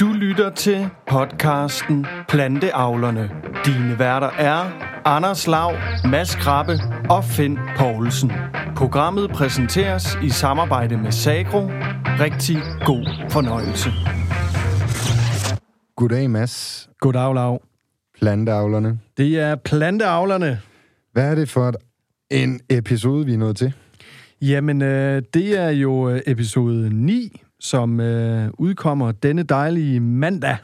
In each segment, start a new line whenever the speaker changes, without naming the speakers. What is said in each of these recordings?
Du lytter til podcasten Planteavlerne. Dine værter er Anders Lav, Mads Krabbe og Finn Poulsen. Programmet præsenteres i samarbejde med Sagro. Rigtig god fornøjelse.
Goddag, Mads.
Goddag, Lav.
Planteavlerne.
Det er Planteavlerne.
Hvad er det for en episode, vi er nået til?
Jamen, øh, det er jo øh, episode 9, som øh, udkommer denne dejlige mandag.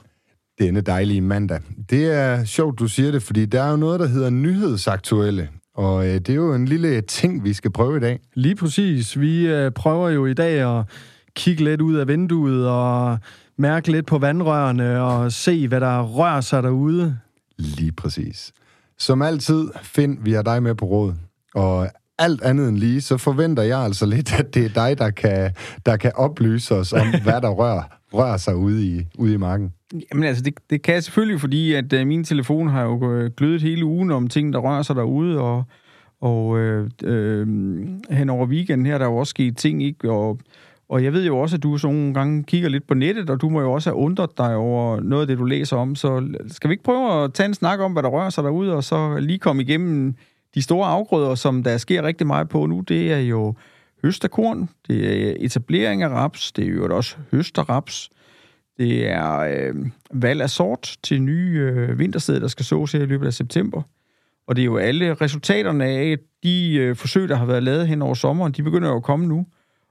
Denne dejlige mandag. Det er sjovt, du siger det, fordi der er jo noget, der hedder nyhedsaktuelle. Og øh, det er jo en lille ting, vi skal prøve i dag.
Lige præcis. Vi øh, prøver jo i dag at kigge lidt ud af vinduet og mærke lidt på vandrørene og se, hvad der rører sig derude.
Lige præcis. Som altid, Find, vi har dig med på råd. Og alt andet end lige, så forventer jeg altså lidt, at det er dig, der kan, der kan oplyse os om, hvad der rører, rører sig ude i, ude i marken.
Jamen altså, det, det kan jeg selvfølgelig, fordi at uh, min telefon har jo øh, glødet hele ugen om ting, der rører sig derude, og, og øh, øh, hen over weekenden her, der er jo også sket ting, ikke? Og, og jeg ved jo også, at du så nogle gange kigger lidt på nettet, og du må jo også have undret dig over noget af det, du læser om. Så skal vi ikke prøve at tage en snak om, hvad der rører sig derude, og så lige komme igennem de store afgrøder, som der sker rigtig meget på nu, det er jo høst af korn, det er etablering af raps, det er jo også høst af raps, det er øh, valg af sort til nye øh, vintersteder, der skal sås her i løbet af september. Og det er jo alle resultaterne af de øh, forsøg, der har været lavet hen over sommeren, de begynder jo at komme nu.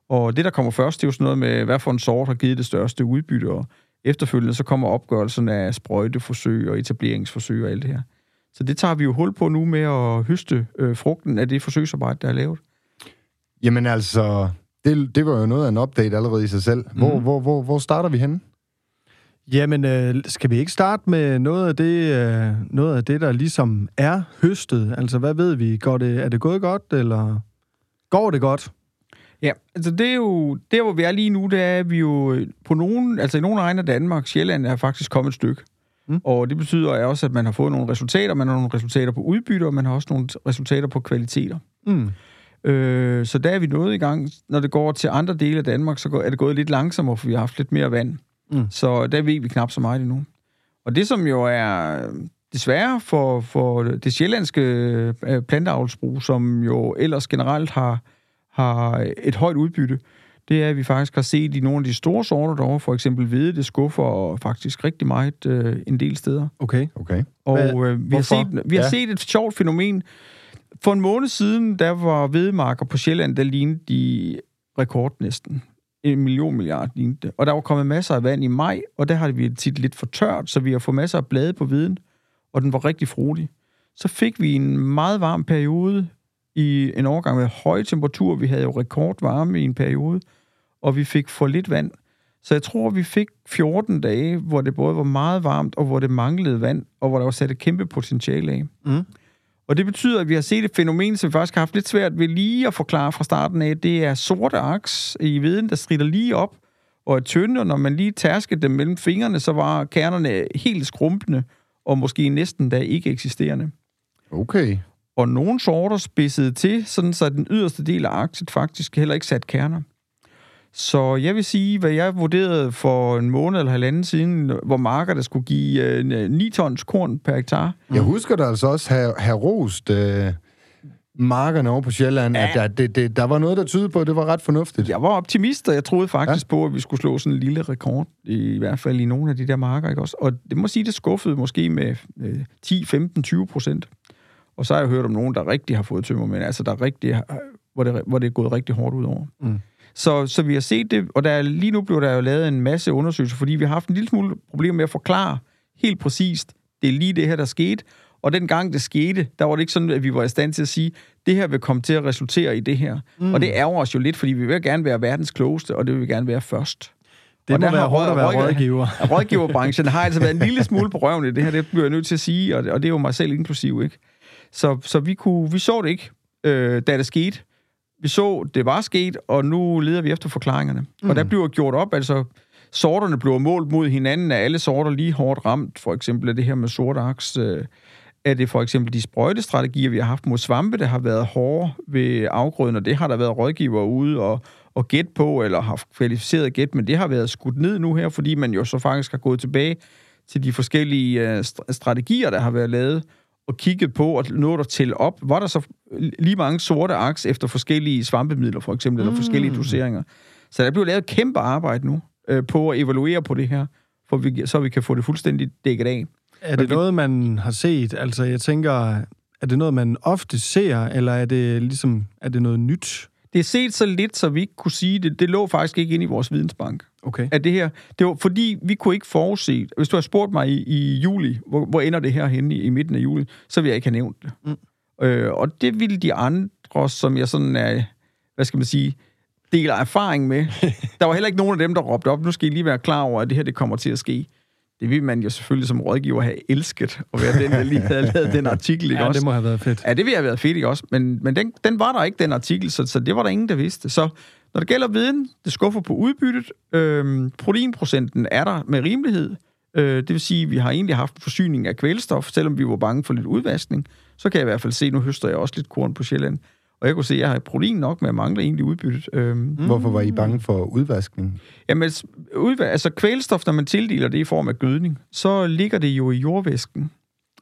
Og det, der kommer først, det er jo sådan noget med, hvad for en sort har givet det største udbytte, og efterfølgende så kommer opgørelsen af sprøjteforsøg og etableringsforsøg og alt det her. Så det tager vi jo hul på nu med at høste øh, frugten af det forsøgsarbejde, der er lavet.
Jamen altså, det, det var jo noget af en update allerede i sig selv. Hvor, mm. hvor, hvor, hvor starter vi henne?
Jamen, øh, skal vi ikke starte med noget af, det, øh, noget af det, der ligesom er høstet? Altså, hvad ved vi? Går det, er det gået godt, eller går det godt?
Ja, altså det er jo, der hvor vi er lige nu, det er vi jo på nogen, altså i nogle egne af Danmark, Sjælland er faktisk kommet et stykke. Mm. Og det betyder også, at man har fået nogle resultater. Man har nogle resultater på udbytte, og man har også nogle resultater på kvaliteter. Mm. Øh, så der er vi nået i gang. Når det går til andre dele af Danmark, så er det gået lidt langsommere, for vi har haft lidt mere vand. Mm. Så der ved vi knap så meget endnu. Og det, som jo er desværre for, for det sjællandske øh, planteavlsbrug, som jo ellers generelt har, har et højt udbytte, det er, at vi faktisk har set i nogle af de store sorter derovre, for eksempel hvide, det skuffer faktisk rigtig meget øh, en del steder.
Okay.
okay.
Og øh, vi, har set, vi har ja. set et sjovt fænomen. For en måned siden, der var hvedemarker på Sjælland, der lignede de rekord næsten. En million milliard lignede det. Og der var kommet masser af vand i maj, og der har vi tit lidt for tørt, så vi har fået masser af blade på viden, og den var rigtig frodig. Så fik vi en meget varm periode i en overgang med høje temperaturer. Vi havde jo rekordvarme i en periode og vi fik for lidt vand. Så jeg tror, vi fik 14 dage, hvor det både var meget varmt, og hvor det manglede vand, og hvor der var sat et kæmpe potentiale af. Mm. Og det betyder, at vi har set et fænomen, som vi faktisk har haft lidt svært ved lige at forklare fra starten af. Det er sorte aks i viden, der strider lige op, og er tynde, og når man lige tærskede dem mellem fingrene, så var kernerne helt skrumpende, og måske næsten da ikke eksisterende.
Okay.
Og nogle sorter spidsede til, sådan så den yderste del af akset faktisk heller ikke sat kerner. Så jeg vil sige, hvad jeg vurderede for en måned eller halvanden siden, hvor marker der skulle give øh, 9 tons korn per hektar.
Jeg husker da altså også have, have rost øh, markerne over på Sjælland, ja. at der, det, det, der var noget, der tydede på, at det var ret fornuftigt.
Jeg var optimist, og jeg troede faktisk ja. på, at vi skulle slå sådan en lille rekord, i hvert fald i nogle af de der marker. Ikke også? Og det må sige, det skuffede måske med øh, 10, 15, 20 procent. Og så har jeg hørt om nogen, der rigtig har fået tømmer, men altså, der rigtig, hvor, det, hvor det er gået rigtig hårdt ud over. Mm. Så, så vi har set det, og der, lige nu bliver der jo lavet en masse undersøgelser, fordi vi har haft en lille smule problem med at forklare helt præcist, det er lige det her, der skete. Og den gang det skete, der var det ikke sådan, at vi var i stand til at sige, det her vil komme til at resultere i det her. Mm. Og det ærger os jo lidt, fordi vi vil gerne være verdens klogeste, og det vil vi gerne være først.
Det og må der være hårdt at være rådgiver.
Rådgiverbranchen har altså været en lille smule på røven i det her, det bliver jeg nødt til at sige, og det, og det er jo mig selv inklusiv, ikke? Så, så vi, kunne, vi så det ikke, øh, da det skete vi så, det var sket, og nu leder vi efter forklaringerne. Mm. Og der bliver gjort op, altså sorterne bliver målt mod hinanden, er alle sorter lige hårdt ramt, for eksempel er det her med sort aks, øh, er det for eksempel de sprøjtestrategier, vi har haft mod svampe, der har været hårde ved afgrøden, og det har der været rådgiver ude og, at gætte på, eller har kvalificeret gæt, men det har været skudt ned nu her, fordi man jo så faktisk har gået tilbage til de forskellige øh, strategier, der har været lavet, og kigget på og nået at tælle op. Var der så lige mange sorte aks efter forskellige svampemidler, for eksempel, mm. eller forskellige doseringer. Så der bliver lavet kæmpe arbejde nu øh, på at evaluere på det her, for vi, så vi kan få det fuldstændig dækket af.
Er det noget, man har set? Altså, jeg tænker, er det noget, man ofte ser, eller er det ligesom, er det noget nyt?
Det er set så lidt, så vi ikke kunne sige det. Det lå faktisk ikke ind i vores vidensbank.
Okay.
At det her, det var fordi, vi kunne ikke forudse, hvis du har spurgt mig i, i juli, hvor, hvor ender det her henne i, i midten af juli, så vil jeg ikke have nævnt det. Mm. Øh, og det ville de andre, som jeg sådan er, hvad skal man sige, deler erfaring med. Der var heller ikke nogen af dem, der råbte op, nu skal I lige være klar over, at det her det kommer til at ske. Det vil man jo selvfølgelig som rådgiver have elsket, at være den, der lige havde lavet den artikel, ikke
ja,
også?
det må have været fedt.
Ja, det ville have været fedt, ikke også? Men, men den, den var der ikke, den artikel, så, så det var der ingen, der vidste. Så når det gælder viden, det skuffer på udbyttet. Øhm, proteinprocenten er der med rimelighed. Øh, det vil sige, at vi har egentlig haft forsyning af kvælstof, selvom vi var bange for lidt udvaskning. Så kan jeg i hvert fald se, nu høster jeg også lidt korn på Sjælland. Og jeg kunne se, at jeg har protein nok, men jeg mangler egentlig udbyttet. Øhm,
mm. Hvorfor var I bange for udvaskning?
Jamen, udva- altså kvælstof, når man tildeler det i form af gødning, så ligger det jo i jordvæsken.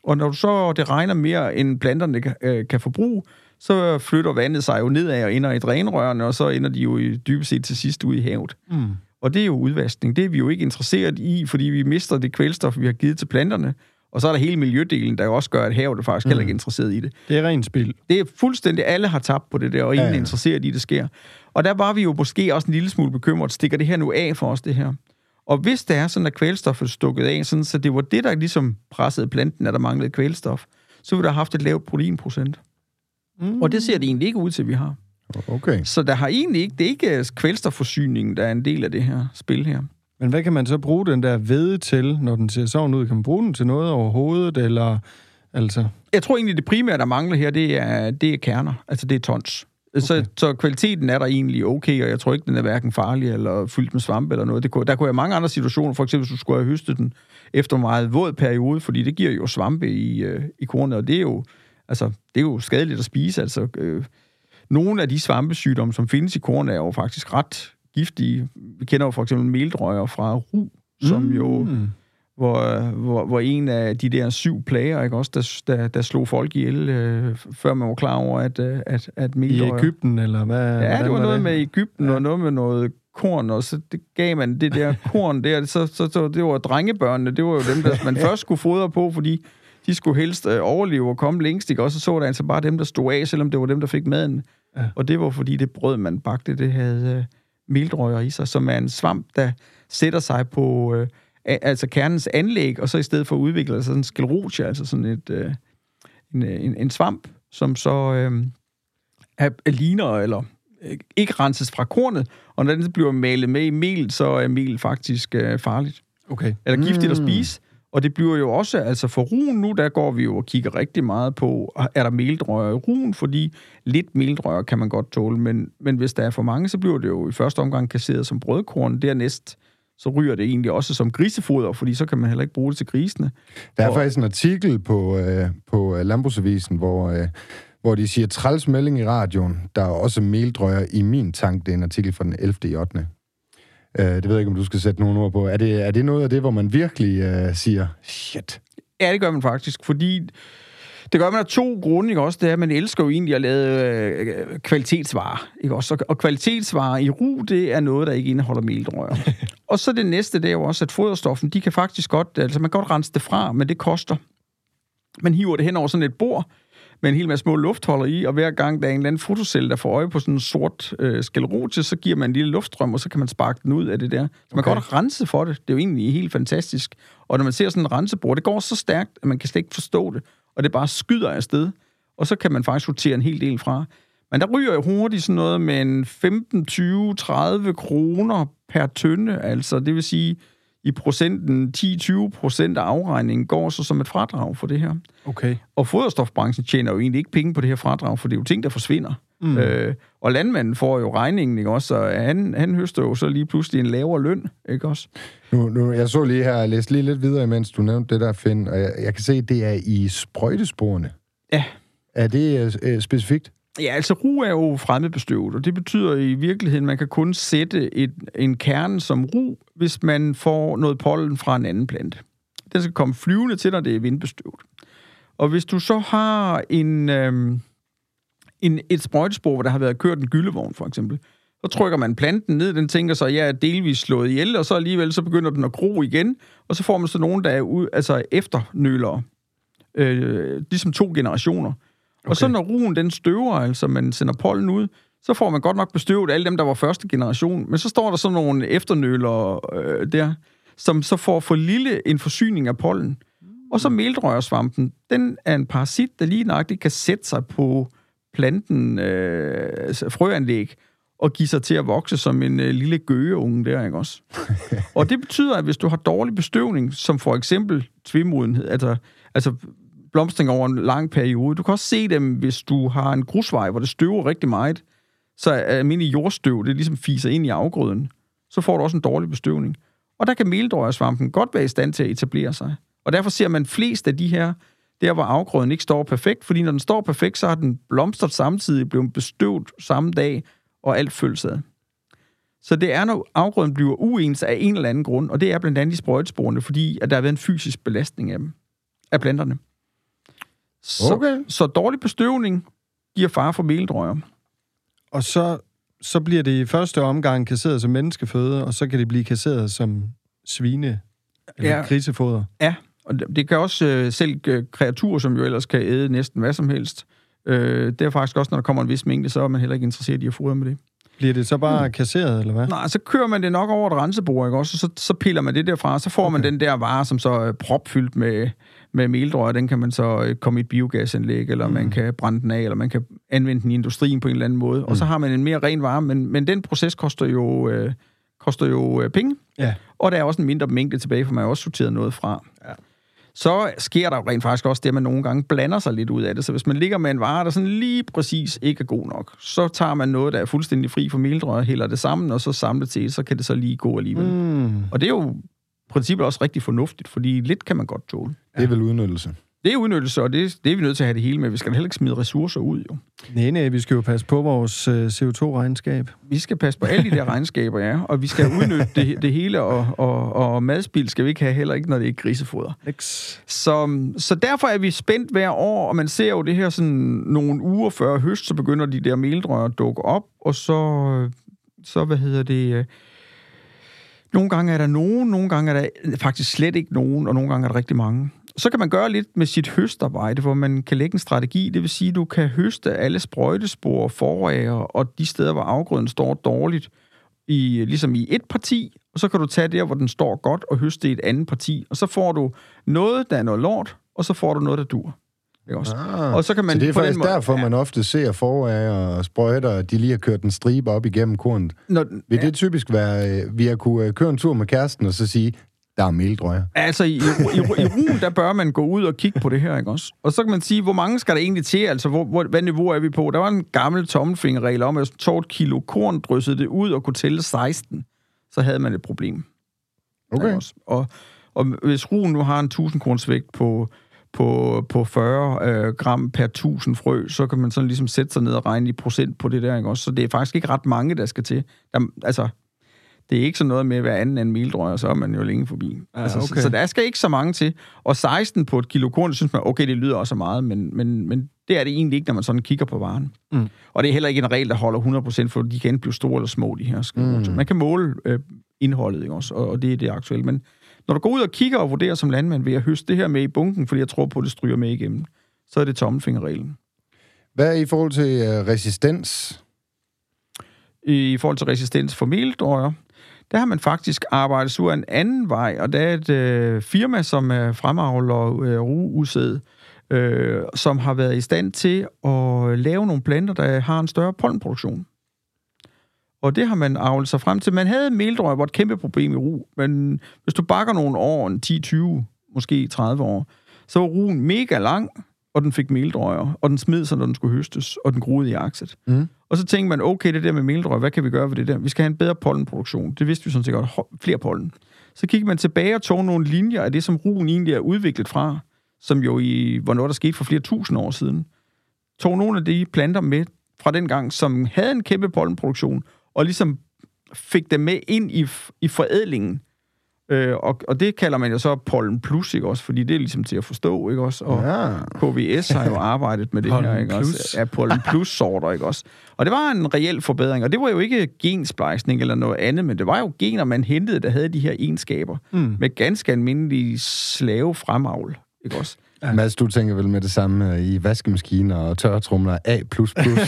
Og når du så det regner mere, end planterne kan, øh, kan forbruge, så flytter vandet sig jo nedad og ender i drænrørene, og så ender de jo i, dybest set til sidst ud i havet. Mm. Og det er jo udvaskning. Det er vi jo ikke interesseret i, fordi vi mister det kvælstof, vi har givet til planterne. Og så er der hele miljødelen, der jo også gør, at havet er faktisk mm. heller ikke interesseret i det.
Det er rent spil.
Det er fuldstændig, alle har tabt på det der, og ingen ja, ja. er interesseret i, at det sker. Og der var vi jo måske også en lille smule bekymret. Stikker det her nu af for os, det her? Og hvis det er sådan, at kvælstoffet stukket af, sådan, så det var det, der ligesom pressede planten, at der manglede kvælstof, så ville der have haft et lavt proteinprocent. Mm. Og det ser det egentlig ikke ud til, at vi har.
Okay.
Så der har egentlig ikke, det er ikke kvælstofforsyningen, der er en del af det her spil her.
Men hvad kan man så bruge den der ved til, når den ser sådan ud? Kan man bruge den til noget overhovedet, eller altså...
Jeg tror egentlig, det primære, der mangler her, det er, det er kerner. Altså, det er tons. Okay. Så, så kvaliteten er der egentlig okay, og jeg tror ikke, den er hverken farlig eller fyldt med svampe eller noget. Det kunne, der kunne være mange andre situationer, for eksempel, hvis du skulle have høstet den efter en meget våd periode, fordi det giver jo svampe i, øh, i kornet, og det er jo, altså, det er jo skadeligt at spise. Altså, øh, nogle af de svampesygdomme, som findes i kornet, er jo faktisk ret giftige. Vi kender jo for eksempel meldrøjer fra ru, som mm. jo hvor, hvor, hvor en af de der syv plager, ikke også, der, der, der slog folk ihjel, øh, før man var klar over, at, øh, at, at
meldrøjer... I Ægypten, eller hvad?
Ja, det var, var noget det? med Ægypten, ja. og noget med noget korn, og så det gav man det der korn der, så, så, så det var drengebørnene, det var jo dem, der man først skulle fodre på, fordi de skulle helst øh, overleve og komme længst, ikke? Og så så der altså bare dem, der stod af, selvom det var dem, der fik maden. Ja. Og det var fordi det brød, man bagte, det havde øh, meldrøjer i sig, som er en svamp, der sætter sig på øh, altså kernens anlæg, og så i stedet for at udvikle sig sådan en sklerotia, altså sådan et, øh, en, en, en svamp, som så øh, er, er ligner eller øh, ikke renses fra kornet, og når den bliver malet med i mel, så er mel faktisk øh, farligt.
Okay.
Eller giftigt mm. at spise. Og det bliver jo også, altså for ruen nu, der går vi jo og kigger rigtig meget på, er der meldrøjer i ruen, fordi lidt meldrøjer kan man godt tåle, men, men hvis der er for mange, så bliver det jo i første omgang kasseret som brødkorn, dernæst så ryger det egentlig også som grisefoder, fordi så kan man heller ikke bruge det til grisene.
Der er og... faktisk en artikel på, øh, på øh, Landbrugsavisen, hvor, øh, hvor de siger, træls melding i radioen, der er også meldrøjer i min tank. Det er en artikel fra den 11. i 8. Øh, det ved jeg ikke, om du skal sætte nogle ord på. Er det, er det noget af det, hvor man virkelig øh, siger, shit?
Ja, det gør man faktisk, fordi det gør man af to grunde, ikke også? Det er, at man elsker jo egentlig at lave øh, kvalitetsvarer, ikke også? Og kvalitetsvarer i ru, det er noget, der ikke indeholder meldrøjer. og så det næste, det er jo også, at foderstoffen, de kan faktisk godt, altså man kan godt rense det fra, men det koster. Man hiver det hen over sådan et bord, med en hel masse små luftholder i, og hver gang der er en eller anden fotocelle, der får øje på sådan en sort øh, skalerote, så giver man en lille luftstrøm, og så kan man sparke den ud af det der. Så man okay. kan godt rense for det. Det er jo egentlig helt fantastisk. Og når man ser sådan en rensebord, det går så stærkt, at man kan slet ikke forstå det, og det bare skyder afsted. Og så kan man faktisk rotere en hel del fra. Men der ryger jo hurtigt sådan noget med en 15, 20, 30 kroner per tønde, altså det vil sige, i procenten 10-20 procent af afregningen går så som et fradrag for det her.
Okay.
Og foderstofbranchen tjener jo egentlig ikke penge på det her fradrag, for det er jo ting, der forsvinder. Mm. Øh, og landmanden får jo regningen, ikke også? Så han, han høster jo så lige pludselig en lavere løn, ikke også?
Nu, nu, jeg så lige her, jeg læste lige lidt videre, imens du nævnte det der, Finn, og jeg, jeg kan se, at det er i sprøjtesporene.
Ja.
Er det øh, specifikt?
Ja, altså ru er jo fremmedbestøvet, og det betyder i virkeligheden, at man kan kun sætte et, en kerne som ru, hvis man får noget pollen fra en anden plante. Den skal komme flyvende til, når det er vindbestøvet. Og hvis du så har en, øhm, en, et sprøjtespor, hvor der har været kørt en gyllevogn, for eksempel, så trykker man planten ned, den tænker så, jeg er delvis slået ihjel, og så alligevel så begynder den at gro igen, og så får man så nogen, der er ud, altså efternølere. Øh, ligesom to generationer. Okay. Og så når ruen den støver, altså man sender pollen ud, så får man godt nok bestøvet alle dem, der var første generation. Men så står der så nogle efternøler øh, der, som så får for lille en forsyning af pollen. Og så meldrørsvampen, den er en parasit, der lige nøjagtigt kan sætte sig på planten øh, frøanlæg og give sig til at vokse som en øh, lille gøgeunge der, ikke også? og det betyder, at hvis du har dårlig bestøvning, som for eksempel tvimodenhed, altså, altså blomstring over en lang periode, du kan også se dem, hvis du har en grusvej, hvor det støver rigtig meget, så almindelig jordstøv, det ligesom fiser ind i afgrøden, så får du også en dårlig bestøvning. Og der kan meldrøjersvampen godt være i stand til at etablere sig. Og derfor ser man flest af de her, der hvor afgrøden ikke står perfekt, fordi når den står perfekt, så har den blomstret samtidig, blevet bestøvet samme dag, og alt følges ad. Så det er, når afgrøden bliver uens af en eller anden grund, og det er blandt andet i sprøjtesporene, fordi at der har været en fysisk belastning af dem, af planterne. Så,
Okay.
så dårlig bestøvning giver far for meldrøjer.
Og så, så bliver det i første omgang kasseret som menneskeføde, og så kan det blive kasseret som svine eller
Ja.
grisefoder.
Ja, og det, kan også øh, selv øh, kreaturer, som jo ellers kan æde næsten hvad som helst. Øh, det er faktisk også, når der kommer en vis mængde, så er man heller ikke interesseret i at fodre med det.
Bliver det så bare mm. kasseret, eller hvad?
Nej, så kører man det nok over et rensebord, ikke også? Og så, så piller man det derfra, og så får okay. man den der vare, som så er propfyldt med, med meldrør. Den kan man så øh, komme i et biogasanlæg, eller mm. man kan brænde den af, eller man kan anvende den i industrien på en eller anden måde. Mm. Og så har man en mere ren vare, men, men den proces koster jo, øh, koster jo øh, penge.
Ja.
Og der er også en mindre mængde tilbage, for man har også sorteret noget fra.
Ja.
Så sker der jo rent faktisk også det, at man nogle gange blander sig lidt ud af det. Så hvis man ligger med en vare, der sådan lige præcis ikke er god nok, så tager man noget, der er fuldstændig fri for meldrør, hælder det sammen, og så samlet til, så kan det så lige gå alligevel. Mm.
Mm.
Og det er jo princippet også rigtig fornuftigt, fordi lidt kan man godt tåle.
Det er vel udnyttelse.
Det er udnyttelse, og det, det er vi nødt til at have det hele med. Vi skal da heller ikke smide ressourcer ud, jo.
Nej, nej, vi skal jo passe på vores øh, CO2-regnskab.
Vi skal passe på alle de der regnskaber, ja, og vi skal udnytte det, det hele, og, og, og madspil skal vi ikke have heller ikke, når det ikke er grisefoder.
X.
Så, så derfor er vi spændt hver år, og man ser jo det her sådan nogle uger før høst, så begynder de der meldrør at dukke op, og så, så hvad hedder det, øh, nogle gange er der nogen, nogle gange er der faktisk slet ikke nogen, og nogle gange er der rigtig mange. Så kan man gøre lidt med sit høstarbejde, hvor man kan lægge en strategi. Det vil sige, at du kan høste alle sprøjtespor, forager og de steder, hvor afgrøden står dårligt, i, ligesom i et parti, og så kan du tage der, hvor den står godt, og høste i et andet parti. Og så får du noget, der er noget lort, og så får du noget, der dur. Ikke også?
Ah,
Og så kan man
så det er
på
faktisk
måde-
derfor,
Ja.
man ofte ser forager og sprøjter, at de lige har kørt en stribe op igennem kornet.
Når,
Vil det typisk være, øh, vi har kunne øh, køre en tur med kæresten og så sige, der er meldrøjer.
Altså, i, i, i, i rugen, der bør man gå ud og kigge på det her, ikke også? Og så kan man sige, hvor mange skal der egentlig til? Altså, hvor, hvor, hvad niveau er vi på? Der var en gammel tommelfingerregel om, at hvis tog et kilo korn, dryssede det ud og kunne tælle 16, så havde man et problem.
Okay.
Og, og hvis ruen nu har en 1000 korns vægt på, på, på 40 øh, gram per 1000 frø, så kan man sådan ligesom sætte sig ned og regne i procent på det der, ikke også? Så det er faktisk ikke ret mange, der skal til. Der, altså, det er ikke sådan noget med hver anden en meldrøg, og så er man jo længe forbi.
Ja,
altså,
okay.
så, så der skal ikke så mange til. Og 16 på et kilo korn, synes man, okay, det lyder også meget, men, men, men det er det egentlig ikke, når man sådan kigger på varen.
Mm.
Og det er heller ikke en regel, der holder 100%, for de kan enten blive store eller små, de her skriver. Mm. Man kan måle øh, indholdet, ikke også? Og, og det er det aktuelle. Men når du går ud og kigger og vurderer som landmand, vil jeg høste det her med i bunken, fordi jeg tror på, at det stryger med igennem, så er det tommelfingerreglen.
Hvad er i forhold til øh, resistens?
i forhold til resistens for meldrøjer, der har man faktisk arbejdet af en anden vej, og der er et øh, firma, som er fremavler øh, ruusæd, øh, som har været i stand til at lave nogle planter, der har en større pollenproduktion. Og det har man avlet sig frem til. Man havde meldrøjer, var et kæmpe problem i ru, men hvis du bakker nogle år, en 10-20, måske 30 år, så var ruen mega lang, og den fik meldrøjer, og den smed sig, når den skulle høstes, og den groede i akset.
Mm.
Og så tænkte man, okay, det der med meldrøg, hvad kan vi gøre ved det der? Vi skal have en bedre pollenproduktion. Det vidste vi sådan set godt. Flere pollen. Så kiggede man tilbage og tog nogle linjer af det, som ruen egentlig er udviklet fra, som jo i, var noget, der skete for flere tusind år siden. Tog nogle af de planter med fra den gang, som havde en kæmpe pollenproduktion, og ligesom fik dem med ind i, i forædlingen. Øh, og, og det kalder man jo så pollen plus, ikke også? Fordi det er ligesom til at forstå, ikke også? Og
Ja.
KVS har jo arbejdet med det her, ikke
plus.
også? Ja, pollen plus sorter, ikke også? Og det var en reel forbedring, og det var jo ikke gensplejsning eller noget andet, men det var jo gener, man hentede, der havde de her egenskaber,
Mm.
med ganske almindelige slave fremavl, ikke også?
Ja. Mads, du tænker vel med det samme øh, i vaskemaskiner og tørretrumler A++?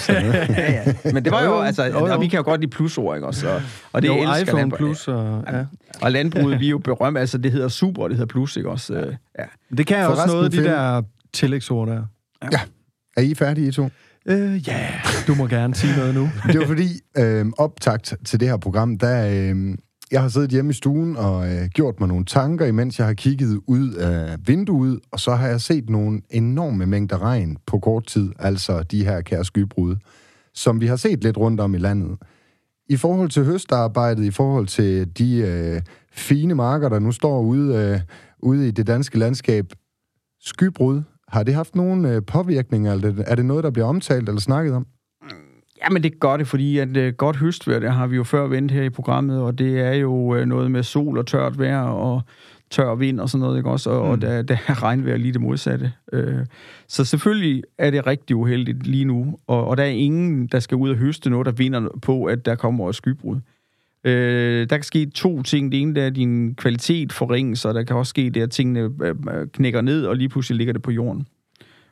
ja, ja. Men det var jo,
Jo, jo.
altså,
Jo, jo.
og vi kan jo godt lide plusord, ikke også? Og, og det
jo,
elsker
iPhone
landbrug-
Plus og... Ja.
Og landbruget, vi er jo berømt, altså det hedder super, det hedder plus, ikke også? Ja.
Det kan jeg også noget af de der tillægsord der.
Er I færdige, I to?
Øh, ja, du må gerne sige noget nu.
Det var fordi, øh, optakt til det her program, der øh, jeg har siddet hjemme i stuen og øh, gjort mig nogle tanker, imens jeg har kigget ud af vinduet, og så har jeg set nogle enorme mængder regn på kort tid, altså de her kære skybrud, som vi har set lidt rundt om i landet. I forhold til høstarbejdet, i forhold til de øh, fine marker, der nu står ude, øh, ude i det danske landskab, skybrud, har det haft nogen øh, påvirkninger? Eller er det- er det noget, der bliver omtalt eller snakket om?
Ja, men det gør det, fordi at uh, godt høstvejr, det har vi jo før vendt her i programmet, og det er jo uh, noget med sol og tørt vejr og tør vind og sådan noget, ikke også? Og, mm. og der, der er regnvejr lige det modsatte. Uh, så selvfølgelig er det rigtig uheldigt lige nu, og, og der er ingen, der skal ud og høste noget, der vinder på, at der kommer et skybrud. Uh, der kan ske to ting. Det ene det er, at din kvalitet forringes, og der kan også ske det, at tingene øh, knækker ned, og lige pludselig ligger det på jorden.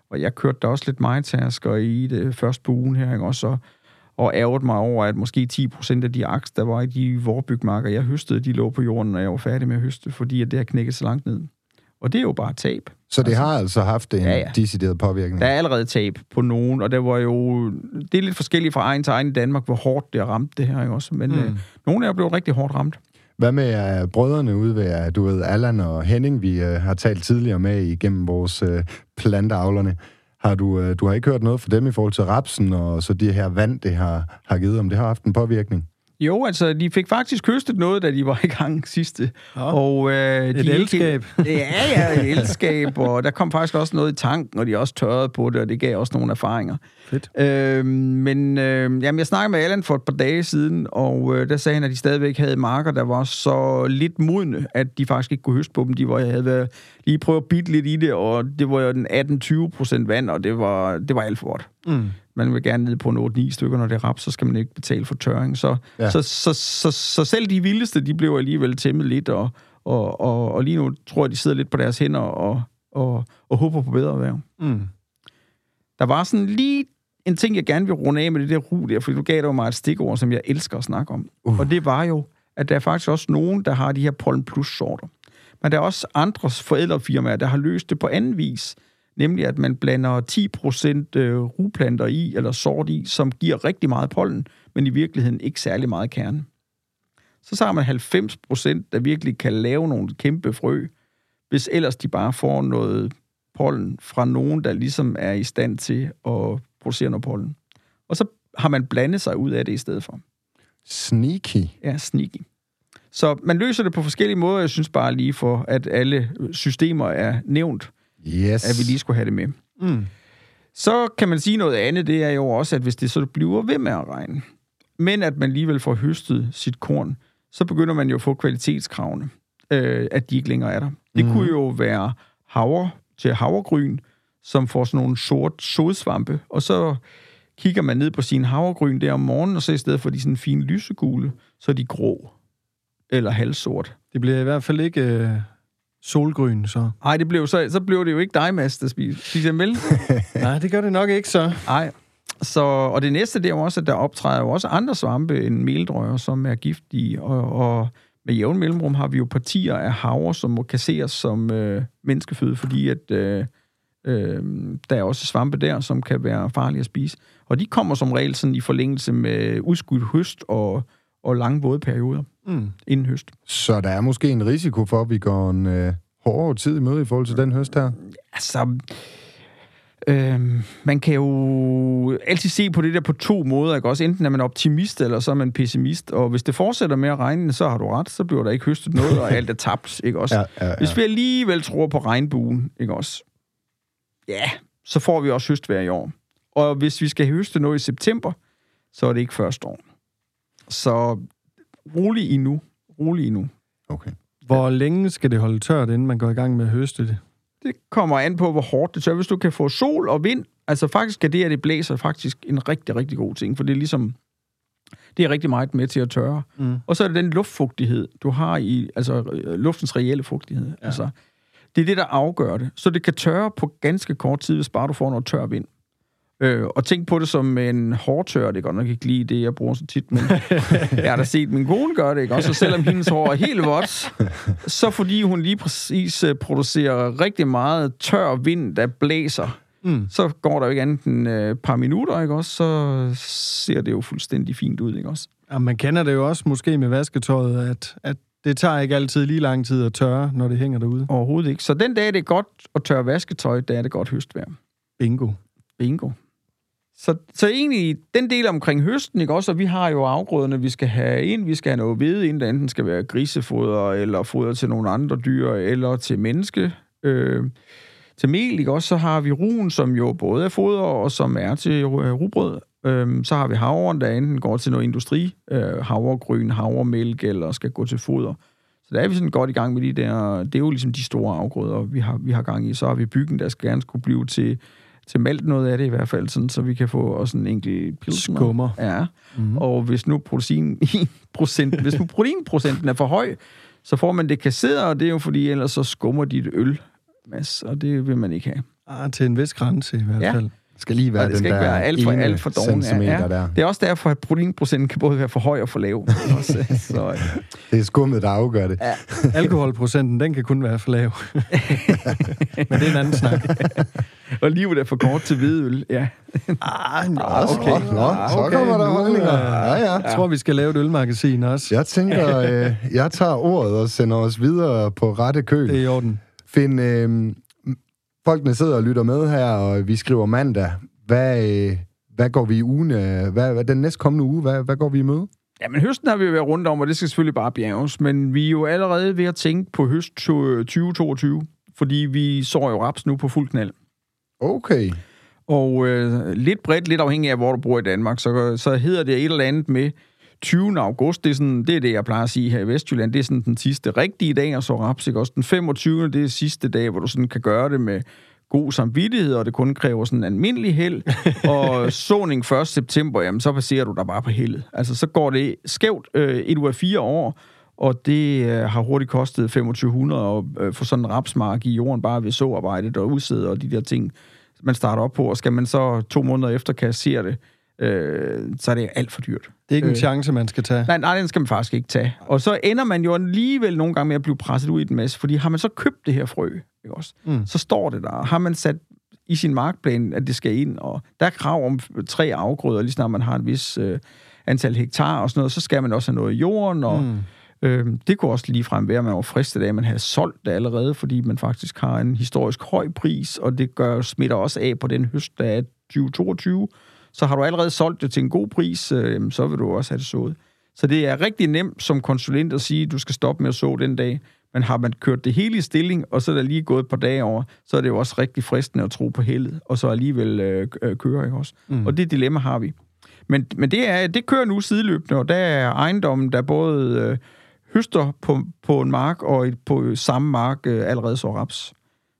Og jeg kørte da også lidt majtasker i det første på ugen her, ikke? også? Og, og ærgede mig over, at måske 10% af de aks, der var i de vorbygmarker, jeg høstede, de lå på jorden, når jeg var færdig med at høste, fordi at det har knækket så langt ned. Og det er jo bare tab.
Så det har altså haft en
Ja,
ja, decideret påvirkning?
Der er allerede tab på nogen, og der var jo... Det er lidt forskelligt fra egen til egen i Danmark, hvor hårdt det har ramt det her, ikke også? Men mm. øh, nogle af jer blev rigtig hårdt ramt.
Hvad med uh, brødrene ude ved, uh, du ved, Allan og Henning, vi uh, har talt tidligere med igennem vores uh, planteavlerne. Har du, øh, du har ikke hørt noget fra dem i forhold til rapsen, og så det her vand, det har, har givet, om det har haft en påvirkning?
Jo, altså, de fik faktisk høstet noget, da de var i gang sidste.
Nå,
og, øh,
et
de ikke-
elskab.
Ja, ja, et elskab, og der kom faktisk også noget i tanken, og de også tørrede på det, og det gav også nogle erfaringer.
Fedt.
Øh, men øh, jamen, jeg snakkede med Allan for et par dage siden, og øh, der sagde han, at de stadigvæk havde marker, der var så lidt modne, at de faktisk ikke kunne høste på dem. De var, jeg havde været, lige prøvet at bitte lidt i det, og det var jo den 18-20 procent vand, og det var, det var alt for godt.
Mm.
Man vil gerne ned på en 8-9 stykker, når det er rap, så skal man ikke betale for tørring. Så, ja. Så, så, så, så selv de vildeste, de blev alligevel tæmmet lidt, og, og, og, og lige nu tror jeg, de sidder lidt på deres hænder og, og, og håber på bedre vejr.
Mm.
Der var sådan lige en ting, jeg gerne vil runde af med det der ru der, fordi du gav dig jo mig et stikord, som jeg elsker at snakke om. Uh. Og det var jo, at der er faktisk også nogen, der har de her pollen plus sorter. Men der er også andre forældrefirmaer, der har løst det på anden vis. Nemlig, at man blander 10% øh, rugplanter i, eller sort i, som giver rigtig meget pollen, men i virkeligheden ikke særlig meget kerne. Så har man 90%, der virkelig kan lave nogle kæmpe frø, hvis ellers de bare får noget pollen fra nogen, der ligesom er i stand til at producere noget pollen. Og så har man blandet sig ud af det i stedet for.
Sneaky.
Ja, sneaky. Så man løser det på forskellige måder. Jeg synes bare lige for, at alle systemer er nævnt,
Yes.
at vi lige skulle have det med.
Mm.
Så kan man sige noget andet, det er jo også, at hvis det så bliver ved med at regne, men at man alligevel får høstet sit korn, så begynder man jo at få kvalitetskravene, øh, at de ikke længere er der. Det mm. kunne jo være havre til havregryn, som får sådan nogle sort sodsvampe, og så kigger man ned på sin havregryn der om morgenen, og så i stedet for de sådan fine lysegule, så er de grå eller halvsort.
Det bliver i hvert fald ikke solgryn, så.
Nej, det blev så, så blev det jo ikke dig, Mads, der spiser, spiser vel?
Nej, det gør det nok ikke så.
Nej. Så, og det næste, det er jo også, at der optræder jo også andre svampe end meldrøjer, som er giftige, og, og med jævn mellemrum har vi jo partier af havre, som må kasseres som øh, menneskeføde, fordi at øh, øh, der er også svampe der, som kan være farlige at spise. Og de kommer som regel sådan i forlængelse med udskudt høst og, og lange våde perioder
Mm.
inden høst.
Så der er måske en risiko for, at vi går en øh, hårdere tid i møde i forhold til den høst her.
Altså, øh, man kan jo altid se på det der på to måder, ikke? Også enten er man optimist, eller så er man pessimist. Og hvis det fortsætter med at regne, så har du ret, så bliver der ikke høstet noget, og alt er tabt, ikke også?
Ja, ja, ja.
Hvis vi alligevel tror på regnbuen, ikke også? Ja, så får vi også høstvejr i år. Og hvis vi skal høste noget i september, så er det ikke første år. Så rolig endnu. Rolig endnu.
Okay.
Hvor længe skal det holde tørt, inden man går i gang med at høste det?
Det kommer an på, hvor hårdt det tør. Hvis du kan få sol og vind, altså faktisk er det, at det blæser, faktisk en rigtig, rigtig god ting, for det er ligesom, det er rigtig meget med til at tørre.
Mm.
Og så er det den luftfugtighed, du har i, altså øh, luftens reelle fugtighed. Ja. Altså, det er det, der afgør det. Så det kan tørre på ganske kort tid, hvis bare du får noget tør vind. Øh, og tænk på det som en hårtør. Det er godt nok ikke lige det, jeg bruger så tit, men jeg har da set min kone gøre det, ikke? Også selvom hendes hår er helt vådt, så fordi hun lige præcis øh, producerer rigtig meget tør vind, der blæser,
Mm.
så går der jo ikke andet end øh, et par minutter, ikke også? Så ser det jo fuldstændig fint ud, ikke også?
Ja, man kender det jo også måske med vasketøjet, at, at det tager ikke altid lige lang tid at tørre, når det hænger derude.
Overhovedet ikke. Så den dag, det er godt at tørre vasketøj, der er det godt høstvejr.
Bingo.
Bingo. Så, så egentlig den del omkring høsten, ikke også? Og vi har jo afgrøderne, vi skal have ind. Vi skal have noget hvede ind, der enten skal være grisefoder, eller foder til nogle andre dyr, eller til menneske. Øh, til mel, ikke også? Så har vi ruen, som jo både er foder, og som er til øh, rugbrød. Øh, så har vi havren, der enten går til noget industri, øh, havregryn, havremælk, eller skal gå til foder. Så der er vi sådan godt i gang med de der... Det er jo ligesom de store afgrøder, vi har, vi har gang i. Så har vi byggen, der skal gerne skulle blive til til malt noget af det i hvert fald, sådan, så vi kan få også en enkelt pilsner.
Skummer.
Ja,
Mhm.
mm-hmm. og hvis nu protein procent, hvis nu proteinprocenten er for høj, så får man det kasseret, og det er jo fordi, ellers så skummer dit øl, Mads, og det vil man ikke have.
Ah, til en vis grænse i hvert
Ja.
fald.
Skal lige være
Og det skal
den
ikke
der
være alt for, alt for doven.
centimeter der.
Det er også derfor, at proteinprocenten kan både være for høj og for lav. Også, så, øh,
Det er skummet, der afgør det.
ja.
Alkoholprocenten, den kan kun være for lav. Men det er en anden snak.
Og livet er for kort til hvidøl, ja.
Ah, nå,
okay. Nå, så kommer der
nu,
holdninger.
øh,
Ja, ja.
Jeg tror, vi skal lave et ølmagasin også.
Jeg tænker, øh, jeg tager ordet og sender os videre på rette køl.
Det er i orden.
Find, øh, folkene sidder og lytter med her, og vi skriver mandag. Hvad, øh, hvad går vi i ugen? øh, Hvad, hvad, den næste kommende uge, hvad, hvad går vi i møde?
Ja, men høsten har vi jo været rundt om, og det skal selvfølgelig bare bjerges. Men vi er jo allerede ved at tænke på høst 2022, fordi vi så jo raps nu på fuld knald.
Okay.
Og øh, lidt bredt, lidt afhængig af, hvor du bor i Danmark, så, så hedder det et eller andet med 20. august. Det er, sådan, det er det, jeg plejer at sige her i Vestjylland. Det er sådan den sidste rigtige dag, og så raps, ikke? Også den 25. det er sidste dag, hvor du sådan kan gøre det med god samvittighed, og det kun kræver sådan en almindelig held. og såning 1. september, jamen så baserer du dig bare på heldet. Altså, så går det skævt øh, et ud af fire år, og det øh, har hurtigt kostet 2500 at øh, få sådan en rapsmark i jorden, bare ved såarbejdet og udsæde og de der ting, man starter op på. Og skal man så to måneder efter kassere det, øh, så er det alt for dyrt.
Det er ikke en
Øh.
chance, man skal tage.
Nej, nej, den skal man faktisk ikke tage. Og så ender man jo alligevel nogle gange med at blive presset ud i den masse, fordi har man så købt det her frø, ikke også,
Mm.
så står det der. Har man sat i sin markplan, at det skal ind, og der er krav om tre afgrøder, lige snart man har et vis øh, antal hektar og sådan noget, så skal man også have noget i jorden, og
Mm.
øh, det kunne også ligefrem være, at man var fristet af, at man havde solgt det allerede, fordi man faktisk har en historisk høj pris, og det gør smitter også af på den høst, der er 2022. Så har du allerede solgt det til en god pris, øh, så vil du også have det sået. Så det er rigtig nemt som konsulent at sige, at du skal stoppe med at så den dag. Men har man kørt det hele i stilling, og så er der lige gået et par dage over, så er det jo også rigtig fristende at tro på heldet, og så alligevel øh, øh, køre, ikke også? Mm. Og det dilemma har vi. Men, men det, er, det kører nu sideløbende, og der er ejendommen, der både øh, høster på, på en mark, og i- på samme mark øh, allerede så raps.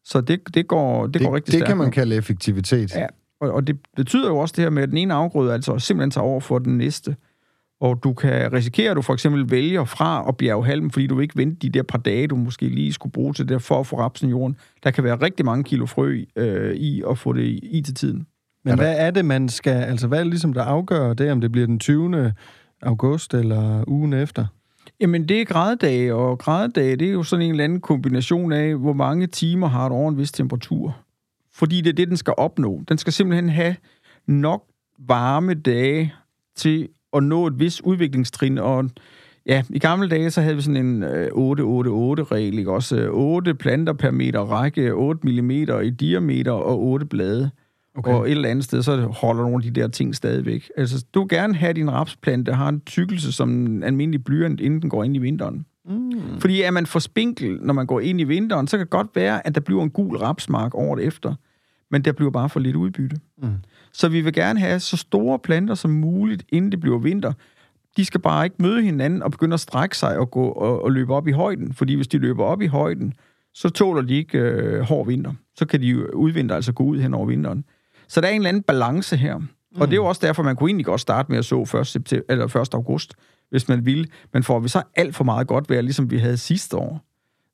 Så det, det, går, det,
Det,
går rigtig
det
stærkt
kan man kalde effektivitet.
Ja, og, og det betyder jo også det her med, at den ene afgrøde altså simpelthen tager over for den næste. Og du kan risikere, at du for eksempel vælger fra at bjerge halm, fordi du ikke venter de der par dage, du måske lige skulle bruge til det, for at få rapsen i jorden. Der kan være rigtig mange kilo frø øh, i at få det i, i til tiden.
Men hvad er det, man skal... Altså, hvad er det ligesom, der afgør det, om det bliver den 20. august eller ugen efter?
Jamen, det er graddage, og graddage, det er jo sådan en eller anden kombination af, hvor mange timer har du over en vis temperatur. Fordi det er det, den skal opnå. Den skal simpelthen have nok varme dage til at nå et vis udviklingstrin, og ja, i gamle dage, så havde vi sådan en øh, 8-8-8-regel, ikke? Også øh, 8 planter per meter række, 8 mm i diameter og 8 blade. Okay. Og et eller andet sted, så holder nogle af de der ting stadigvæk. Altså, du vil gerne have din rapsplante, har en tykkelse som en almindelig blyant, inden den går ind i vinteren. Mm. Fordi er man for spinkel, når man går ind i vinteren, så kan det godt være, at der bliver en gul rapsmark året efter. Men der bliver bare for lidt udbytte. Mm. Så vi vil gerne have så store planter som muligt, inden det bliver vinter. De skal bare ikke møde hinanden og begynde at strække sig og, gå og, og løbe op i højden, fordi hvis de løber op i højden, så tåler de ikke øh, hård vinter. Så kan de udvinter altså gå ud hen over vinteren. Så der er en eller anden balance her. Mm. Og det er jo også derfor, man kunne egentlig godt starte med at så 1. September, eller 1. august, hvis man vil. Men får vi så alt for meget godt vejr, ligesom vi havde sidste år,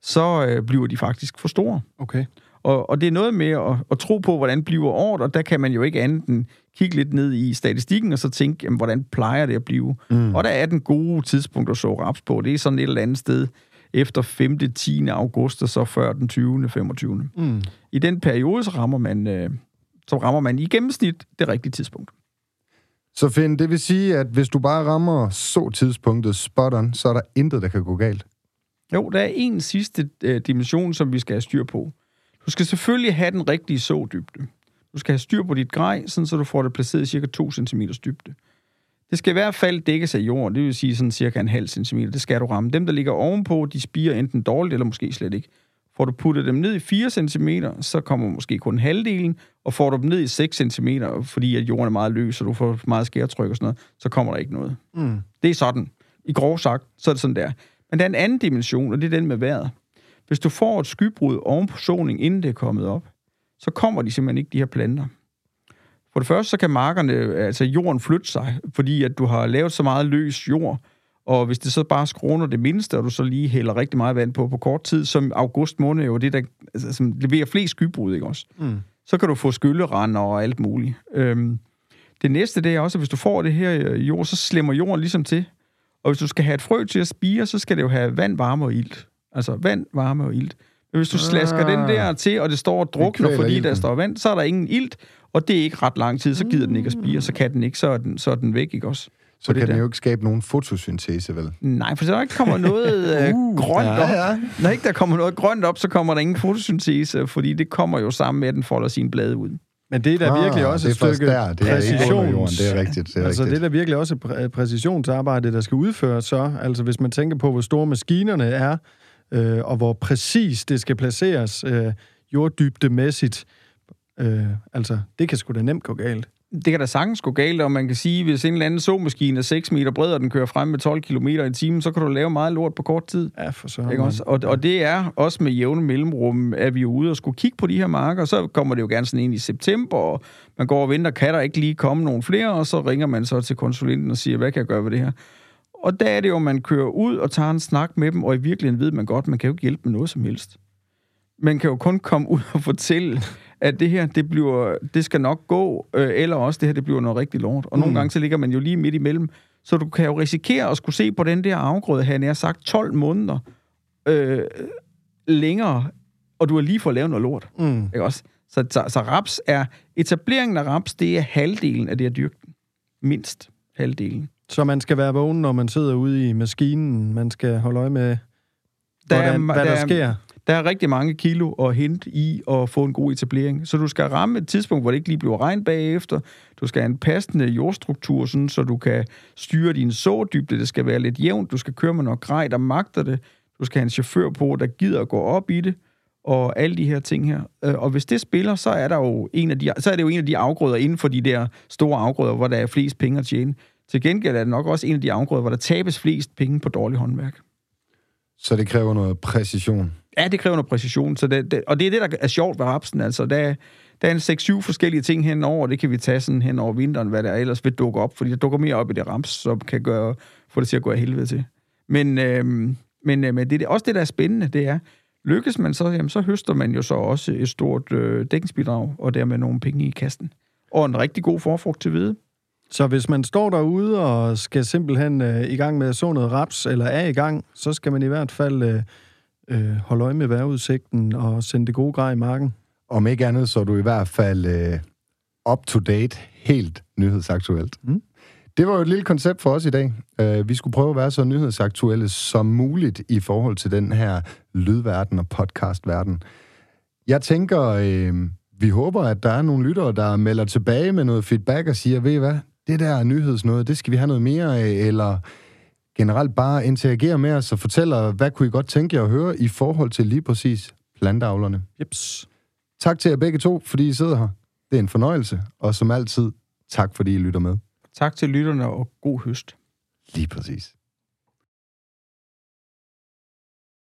så øh, bliver de faktisk for store.
Okay.
Og, og det er noget med at, at tro på, hvordan bliver året, og der kan man jo ikke andet end kigge lidt ned i statistikken, og så tænke, jamen, hvordan plejer det at blive? Mm. Og der er den gode tidspunkt at så raps på. Det er sådan et eller andet sted efter 5. 10. august, og så før den 20. 25. Mm. I den periode, så rammer man, øh, så rammer man i gennemsnit det rigtige tidspunkt.
Så Finn, det vil sige, at hvis du bare rammer så tidspunktet spot on, så er der intet, der kan gå galt?
Jo, der er en sidste øh, dimension, som vi skal have styr på. Du skal selvfølgelig have den rigtige sådybde. Du skal have styr på dit grej, sådan så du får det placeret cirka 2 cm dybde. Det skal i hvert fald dækkes af jorden, det vil sige sådan cirka en halv centimeter. Det skal du ramme. Dem, der ligger ovenpå, de spiger enten dårligt eller måske slet ikke. Får du puttet dem ned i 4 cm, så kommer måske kun halvdelen, og får du dem ned i 6 cm, fordi at jorden er meget løs, og du får meget skærtryk og sådan noget, så kommer der ikke noget. Mm. Det er sådan. I grov sagt, så er det sådan der. Men der er en anden dimension, og det er den med vejret. Hvis du får et skybrud oven på soling, inden det er kommet op, så kommer de simpelthen ikke, de her planter. For det første, så kan markerne, altså jorden flytte sig, fordi at du har lavet så meget løs jord, og hvis det så bare skråner det mindste, og du så lige hælder rigtig meget vand på på kort tid, som august måned jo det, der altså, som leverer flest skybrud, ikke også? Mm. Så kan du få skyllerender og alt muligt. Øhm, det næste, det er også, at hvis du får det her øh, jord, så slemmer jorden ligesom til. Og hvis du skal have et frø til at spire, så skal det jo have vand, varme og ilt. Altså vand, varme og ilt. Men hvis du slasker ah, den der til, og det står og drukner, fordi ilten. der står vand, så er der ingen ilt, og det er ikke ret lang tid, så gider den ikke at spire, så kan den ikke, så er den, så er den væk, ikke også?
Så kan den jo ikke skabe nogen fotosyntese, vel?
Nej, for så ikke kommer noget øh, uh, grønt ja, op. Ja. Når ikke der kommer noget grønt op, så kommer der ingen fotosyntese, fordi det kommer jo sammen med, at den folder sine blade ud.
Men det er da ah, virkelig også et stykke der. Det er præcision.
Jorden. Det er rigtigt. Det er
altså,
rigtigt.
det er da virkelig også et præcisionsarbejde, der skal udføres så. Altså, hvis man tænker på, hvor store maskinerne er, øh, og hvor præcis det skal placeres øh, jorddybdemæssigt, øh, altså, det kan sgu da nemt gå galt
det kan da sagtens gå galt, og man kan sige, hvis en eller anden såmaskine er 6 meter bred, og den kører frem med 12 km i timen, så kan du lave meget lort på kort tid.
Ja, for så.
Ikke også? Og, og det er også med jævne mellemrum, at vi er ude og skulle kigge på de her marker, så kommer det jo gerne sådan ind i september, og man går og venter, kan der ikke lige komme nogen flere, og så ringer man så til konsulenten og siger, hvad kan jeg gøre ved det her? Og der er det jo, man kører ud og tager en snak med dem, og i virkeligheden ved man godt, man kan jo ikke hjælpe med noget som helst. Man kan jo kun komme ud og fortælle, at det her, det, bliver, det skal nok gå, øh, eller også det her, det bliver noget rigtig lort. Og mm. nogle gange, så ligger man jo lige midt imellem. Så du kan jo risikere at skulle se på den der afgrøde, han er sagt 12 måneder øh, længere, og du har lige fået lavet noget lort. Mm. Ikke også? Så, så, så raps er, etableringen af raps, det er halvdelen af det at dyrke den. Mindst halvdelen.
Så man skal være vågen, når man sidder ude i maskinen. Man skal holde øje med, der hvordan, er, hvad der, der sker.
Der er rigtig mange kilo at hente i at få en god etablering. Så du skal ramme et tidspunkt, hvor det ikke lige bliver regn bagefter. Du skal have en passende jordstruktur, sådan, så du kan styre din sådybde. Det skal være lidt jævnt. Du skal køre med noget grej, der magter det. Du skal have en chauffør på, der gider at gå op i det og alle de her ting her. Øh, og hvis det spiller, så er, der jo en af de, så er det jo en af de afgrøder inden for de der store afgrøder, hvor der er flest penge at tjene. Til gengæld er det nok også en af de afgrøder, hvor der tabes flest penge på dårlig håndværk.
Så det kræver noget præcision?
Ja, det kræver noget præcision. Så det, det, og det er det, der er sjovt ved rapsen. Altså, der, der er en 6-7 forskellige ting henover, det kan vi tage sådan hen over vinteren, hvad der ellers vil dukke op, fordi der dukker mere op i det raps, som kan gøre, få det til at gå af helvede til. Men, øhm, men, øh, men det er også det, der er spændende, det er, lykkes man så, jamen, så høster man jo så også et stort øh, dækningsbidrag, og dermed nogle penge i kassen. Og en rigtig god forfrugt til hvide.
Så hvis man står derude og skal simpelthen øh, i gang med at så noget raps, eller er i gang, så skal man i hvert fald øh, øh, holde øje med vejrudsigten og sende det gode grej i marken.
Om ikke andet, så er du i hvert fald øh, up-to-date, helt nyhedsaktuelt. Mm. Det var jo et lille koncept for os i dag. Uh, vi skulle prøve at være så nyhedsaktuelle som muligt i forhold til den her lydverden og podcastverden. Jeg tænker, øh, vi håber, at der er nogle lyttere, der melder tilbage med noget feedback og siger, ved I hvad, det der nyhedsnøde, det skal vi have noget mere af, eller generelt bare interagere med os og fortæller, hvad kunne I godt tænke jer at høre i forhold til lige præcis planteavlerne.
Jeps.
Tak til jer begge to, fordi I sidder her. Det er en fornøjelse, og som altid, tak fordi I lytter med.
Tak til lytterne, og god høst.
Lige præcis.